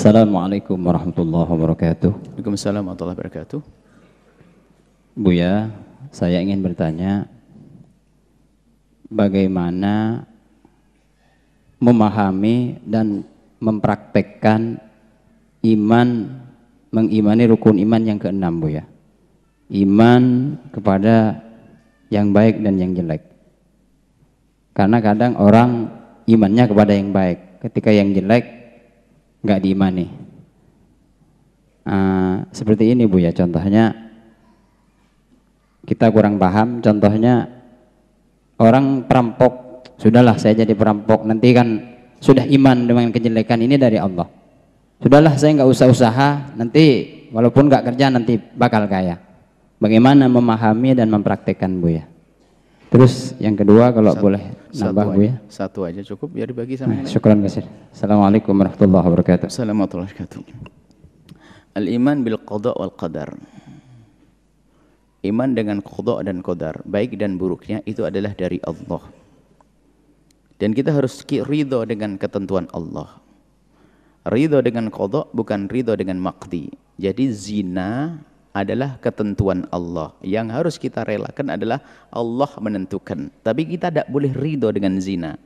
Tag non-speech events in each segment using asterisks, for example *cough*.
Assalamualaikum warahmatullahi wabarakatuh. Waalaikumsalam warahmatullahi wabarakatuh. Buya, saya ingin bertanya bagaimana memahami dan mempraktekkan iman mengimani rukun iman yang keenam Buya. Iman kepada yang baik dan yang jelek. Karena kadang orang imannya kepada yang baik, ketika yang jelek nggak diimani. Uh, seperti ini bu ya contohnya kita kurang paham. Contohnya orang perampok, sudahlah saya jadi perampok nanti kan sudah iman dengan kejelekan ini dari Allah. Sudahlah saya nggak usah usaha nanti walaupun nggak kerja nanti bakal kaya. Bagaimana memahami dan mempraktekkan bu ya? Terus yang kedua kalau satu, boleh nambah Bu ya. Satu aja cukup biar dibagi sama nah, Syukran kasih. Assalamualaikum warahmatullahi wabarakatuh. Assalamualaikum warahmatullahi wabarakatuh. Al-iman bil qada wal qadar. Iman dengan qada dan qadar, baik dan buruknya itu adalah dari Allah. Dan kita harus ridho dengan ketentuan Allah. Ridho dengan qada bukan ridho dengan makdi. Jadi zina adalah ketentuan Allah. Yang harus kita relakan adalah Allah menentukan. Tapi kita tidak boleh ridho dengan zina.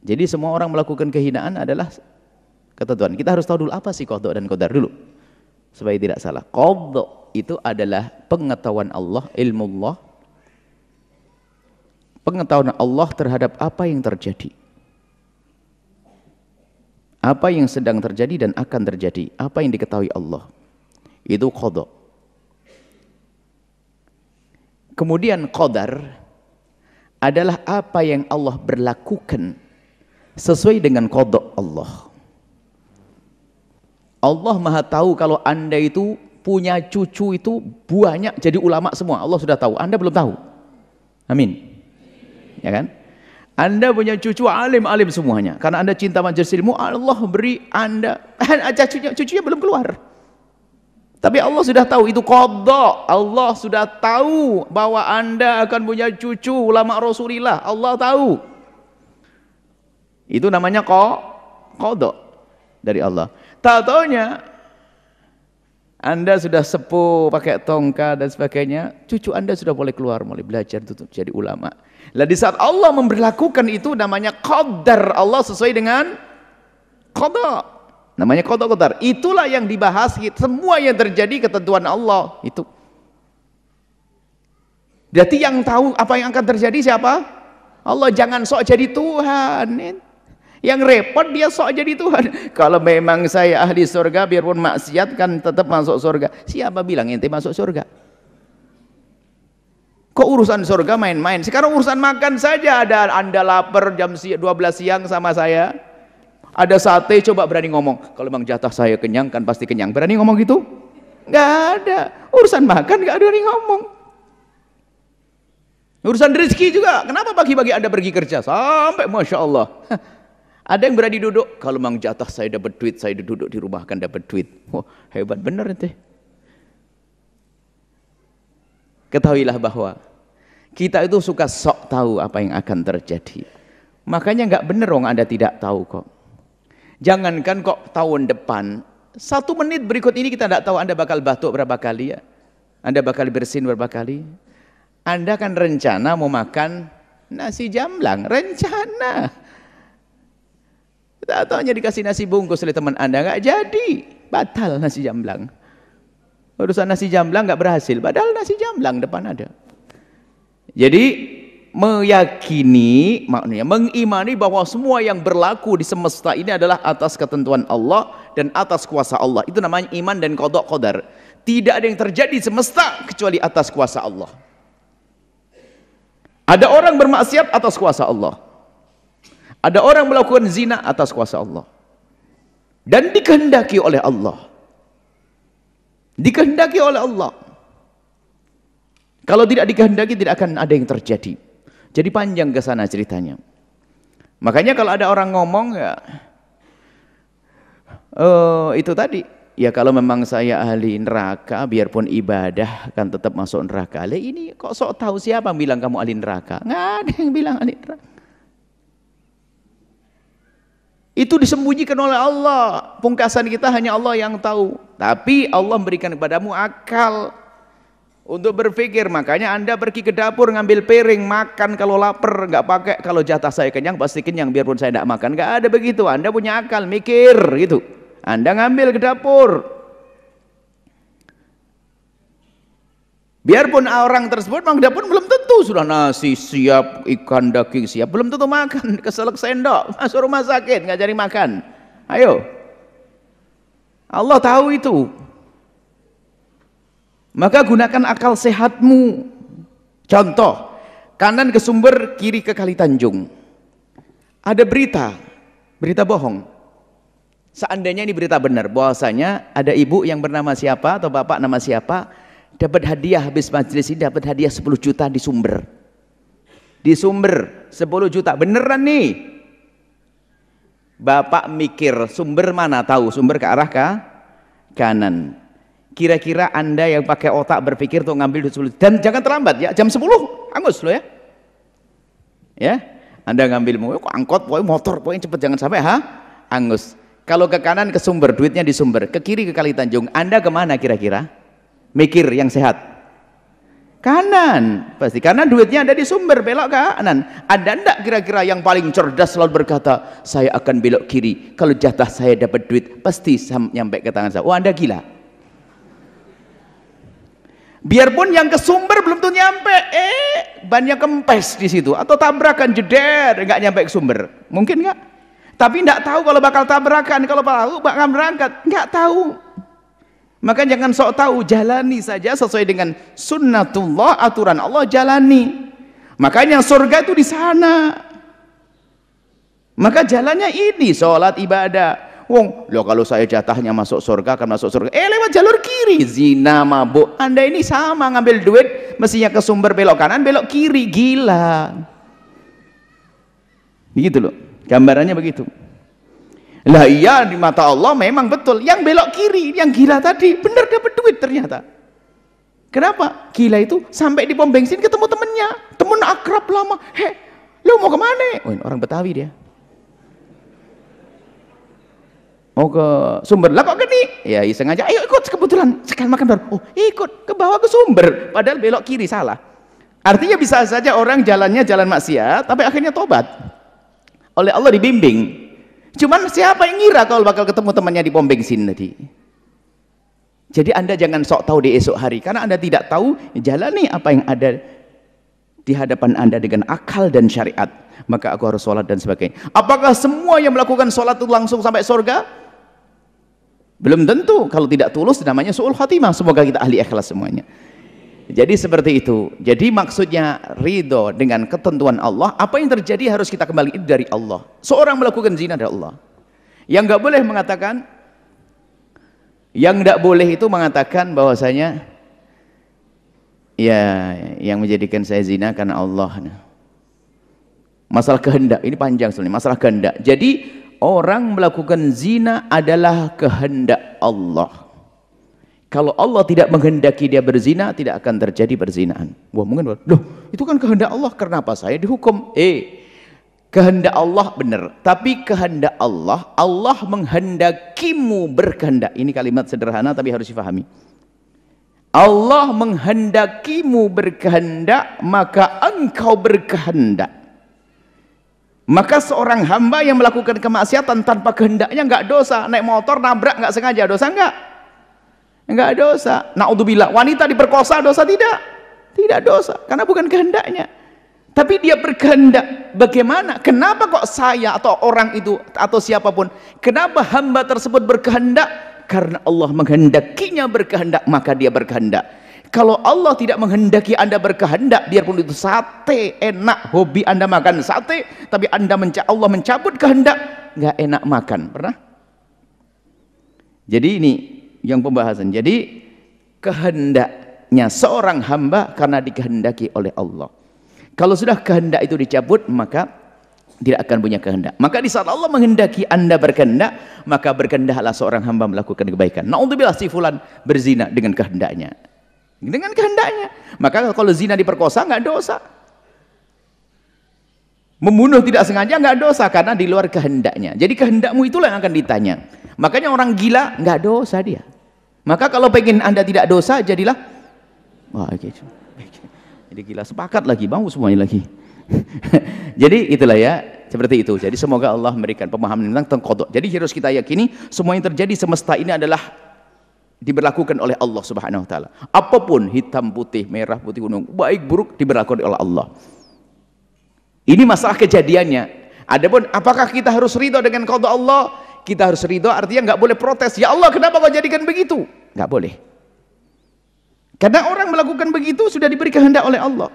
Jadi semua orang melakukan kehinaan adalah ketentuan. Kita harus tahu dulu apa sih kodok dan kodar dulu. Supaya tidak salah. Kodok itu adalah pengetahuan Allah, ilmu Allah. Pengetahuan Allah terhadap apa yang terjadi. Apa yang sedang terjadi dan akan terjadi. Apa yang diketahui Allah itu kodok. Kemudian qadar adalah apa yang Allah berlakukan sesuai dengan kodok Allah. Allah maha tahu kalau anda itu punya cucu itu banyak jadi ulama semua. Allah sudah tahu, anda belum tahu. Amin. Ya kan? Anda punya cucu alim-alim semuanya. Karena anda cinta majelis ilmu, Allah beri anda, *laughs* cucunya, cucunya belum keluar. Tapi Allah sudah tahu itu kodok. Allah sudah tahu bahwa anda akan punya cucu ulama Rasulullah. Allah tahu. Itu namanya kodok dari Allah. Tak taunya anda sudah sepuh pakai tongkat dan sebagainya, cucu anda sudah boleh keluar, mulai belajar untuk jadi ulama. Lah di saat Allah memberlakukan itu namanya qadar Allah sesuai dengan kodok. Namanya kodok kodar. Itulah yang dibahas. Semua yang terjadi ketentuan Allah. Itu. Berarti yang tahu apa yang akan terjadi siapa? Allah jangan sok jadi Tuhan. Yang repot dia sok jadi Tuhan. *laughs* Kalau memang saya ahli surga biarpun maksiat kan tetap masuk surga. Siapa bilang ente masuk surga? Kok urusan surga main-main? Sekarang urusan makan saja ada Anda lapar jam 12 siang sama saya ada sate coba berani ngomong. Kalau memang jatah saya kenyang kan pasti kenyang. Berani ngomong gitu? Gak ada. Urusan makan gak ada yang ngomong. Urusan rezeki juga. Kenapa pagi-pagi Anda pergi kerja? Sampai Masya Allah. Ada yang berani duduk. Kalau memang jatah saya dapat duit, saya duduk di rumah kan dapat duit. Wah, hebat benar nanti. Ketahuilah bahwa kita itu suka sok tahu apa yang akan terjadi. Makanya nggak benar orang Anda tidak tahu kok. Jangankan kok tahun depan, satu menit berikut ini kita tidak tahu Anda bakal batuk berapa kali ya. Anda bakal bersin berapa kali. Anda kan rencana mau makan nasi jamblang, rencana. Tak hanya dikasih nasi bungkus oleh teman Anda, nggak jadi, batal nasi jamblang. Urusan nasi jamblang nggak berhasil, padahal nasi jamblang depan ada. Jadi meyakini maknanya mengimani bahwa semua yang berlaku di semesta ini adalah atas ketentuan Allah dan atas kuasa Allah. Itu namanya iman dan kodok kodar. Tidak ada yang terjadi di semesta kecuali atas kuasa Allah. Ada orang bermaksiat atas kuasa Allah. Ada orang melakukan zina atas kuasa Allah. Dan dikehendaki oleh Allah. Dikehendaki oleh Allah. Kalau tidak dikehendaki tidak akan ada yang terjadi jadi panjang ke sana ceritanya. Makanya kalau ada orang ngomong ya oh, itu tadi ya kalau memang saya ahli neraka biarpun ibadah kan tetap masuk neraka. Lah ini kok sok tahu siapa bilang kamu ahli neraka? Nggak ada yang bilang ahli neraka. Itu disembunyikan oleh Allah. Pungkasan kita hanya Allah yang tahu. Tapi Allah memberikan kepadamu akal untuk berpikir. Makanya Anda pergi ke dapur ngambil piring, makan kalau lapar, nggak pakai kalau jatah saya kenyang pasti kenyang biarpun saya tidak makan. Nggak ada begitu. Anda punya akal, mikir gitu. Anda ngambil ke dapur. Biarpun orang tersebut memang dapur belum tentu sudah nasi siap, ikan daging siap, belum tentu makan, *laughs* keselak sendok, *laughs* masuk rumah sakit nggak cari makan. Ayo. Allah tahu itu. Maka gunakan akal sehatmu. Contoh, kanan ke sumber, kiri ke kali Tanjung. Ada berita, berita bohong. Seandainya ini berita benar, bahwasanya ada ibu yang bernama siapa atau bapak nama siapa dapat hadiah habis majelis ini dapat hadiah 10 juta di sumber di sumber 10 juta beneran nih Bapak mikir sumber mana tahu sumber ke arah ke kanan kira-kira anda yang pakai otak berpikir tuh ngambil 10 dan jangan terlambat ya. Jam 10 angus lo ya. Ya anda ngambil mau kok angkot pokoknya motor pokoknya cepet jangan sampai ha angus kalau ke kanan ke sumber duitnya di sumber ke kiri ke kali Tanjung anda ke mana kira-kira? Mikir yang sehat. Kanan pasti karena duitnya ada di sumber belok kanan. Ada ndak kira-kira yang paling cerdas selalu berkata saya akan belok kiri kalau jatah saya dapat duit pasti nyampe ke tangan saya. Oh anda gila biarpun yang ke sumber belum tuh nyampe. Eh banyak kempes di situ. Atau tabrakan jeder nggak nyampe ke sumber. Mungkin nggak? Tapi nggak tahu kalau bakal tabrakan. Kalau tahu bakal berangkat. Nggak tahu. Maka jangan sok tahu, jalani saja sesuai dengan sunnatullah, aturan Allah jalani. Makanya surga itu di sana. Maka jalannya ini, sholat ibadah. Wong, lo kalau saya jatahnya masuk surga akan masuk surga. Eh lewat jalur kiri, zina, mabuk. Anda ini sama ngambil duit, mestinya ke sumber belok kanan, belok kiri, gila. Begitu loh, gambarannya begitu. Lah iya di mata Allah memang betul. Yang belok kiri, yang gila tadi benar dapat duit ternyata. Kenapa? Gila itu sampai di pom bensin ketemu temennya, temen akrab lama. He, lu mau ke mana? Oh, orang Betawi dia. Mau ke sumber. Lah kok gini? Ya iseng aja. Ayo ikut kebetulan sekali makan baru. Oh ikut ke bawah ke sumber. Padahal belok kiri salah. Artinya bisa saja orang jalannya jalan maksiat, tapi akhirnya tobat. Oleh Allah dibimbing. Cuman siapa yang ngira kalau bakal ketemu temannya di pom bensin tadi? Jadi anda jangan sok tahu di esok hari karena anda tidak tahu jalani apa yang ada di hadapan anda dengan akal dan syariat. Maka aku harus sholat dan sebagainya. Apakah semua yang melakukan sholat itu langsung sampai surga? Belum tentu. Kalau tidak tulus namanya su'ul khatimah. Semoga kita ahli ikhlas semuanya. Jadi seperti itu. Jadi maksudnya ridho dengan ketentuan Allah. Apa yang terjadi harus kita kembali dari Allah. Seorang melakukan zina dari Allah. Yang nggak boleh mengatakan, yang nggak boleh itu mengatakan bahwasanya, ya yang menjadikan saya zina karena Allah. Masalah kehendak ini panjang sebenarnya. Masalah kehendak. Jadi orang melakukan zina adalah kehendak Allah. Kalau Allah tidak menghendaki dia berzina, tidak akan terjadi perzinahan. Wah, mungkin loh, itu kan kehendak Allah. Kenapa saya dihukum? Eh, kehendak Allah benar, tapi kehendak Allah, Allah menghendakimu berkehendak. Ini kalimat sederhana tapi harus difahami. Allah menghendakimu berkehendak, maka engkau berkehendak. Maka seorang hamba yang melakukan kemaksiatan tanpa kehendaknya enggak dosa. Naik motor nabrak enggak sengaja dosa enggak? enggak dosa. Naudzubillah, wanita diperkosa dosa tidak? Tidak dosa, karena bukan kehendaknya. Tapi dia berkehendak. Bagaimana? Kenapa kok saya atau orang itu atau siapa pun, kenapa hamba tersebut berkehendak? Karena Allah menghendakinya berkehendak, maka dia berkehendak. Kalau Allah tidak menghendaki Anda berkehendak, biarpun itu sate enak, hobi Anda makan sate, tapi Anda menca Allah mencabut kehendak, nggak enak makan. Pernah? Jadi ini yang pembahasan. Jadi kehendaknya seorang hamba karena dikehendaki oleh Allah. Kalau sudah kehendak itu dicabut maka tidak akan punya kehendak. Maka di saat Allah menghendaki anda berkehendak, maka berkehendaklah seorang hamba melakukan kebaikan. Naudzubillah si fulan berzina dengan kehendaknya. Dengan kehendaknya. Maka kalau zina diperkosa nggak dosa. Membunuh tidak sengaja nggak dosa karena di luar kehendaknya. Jadi kehendakmu itulah yang akan ditanya. Makanya orang gila nggak dosa dia. Maka kalau pengen anda tidak dosa jadilah wah gitu. Jadi gila sepakat lagi, mau semuanya lagi. *laughs* Jadi itulah ya, seperti itu. Jadi semoga Allah memberikan pemahaman tentang tengkodok. Jadi harus kita yakini semua yang terjadi semesta ini adalah diberlakukan oleh Allah Subhanahu wa taala. Apa pun hitam putih, merah putih gunung, baik buruk diberlakukan oleh Allah. Ini masalah kejadiannya. Adapun apakah kita harus ridho dengan qada Allah? Kita harus ridho artinya nggak boleh protes. Ya Allah, kenapa kau jadikan begitu? Nggak boleh. Karena orang melakukan begitu sudah diberi kehendak oleh Allah.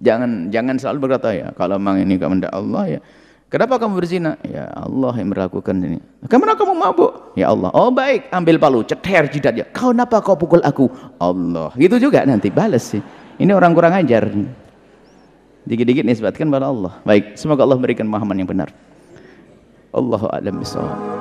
Jangan jangan selalu berkata ya, kalau memang ini kehendak Allah ya. Kenapa kamu berzina? Ya Allah yang melakukan ini. Kenapa kamu mabuk? Ya Allah. Oh baik, ambil palu, ceter jidatnya. Kau kenapa kau pukul aku? Allah. Gitu juga nanti balas sih. Ini orang kurang ajar. Dikit-dikit nisbatkan pada Allah. Baik, semoga Allah memberikan pemahaman yang benar. Allahu a'lam bishawab.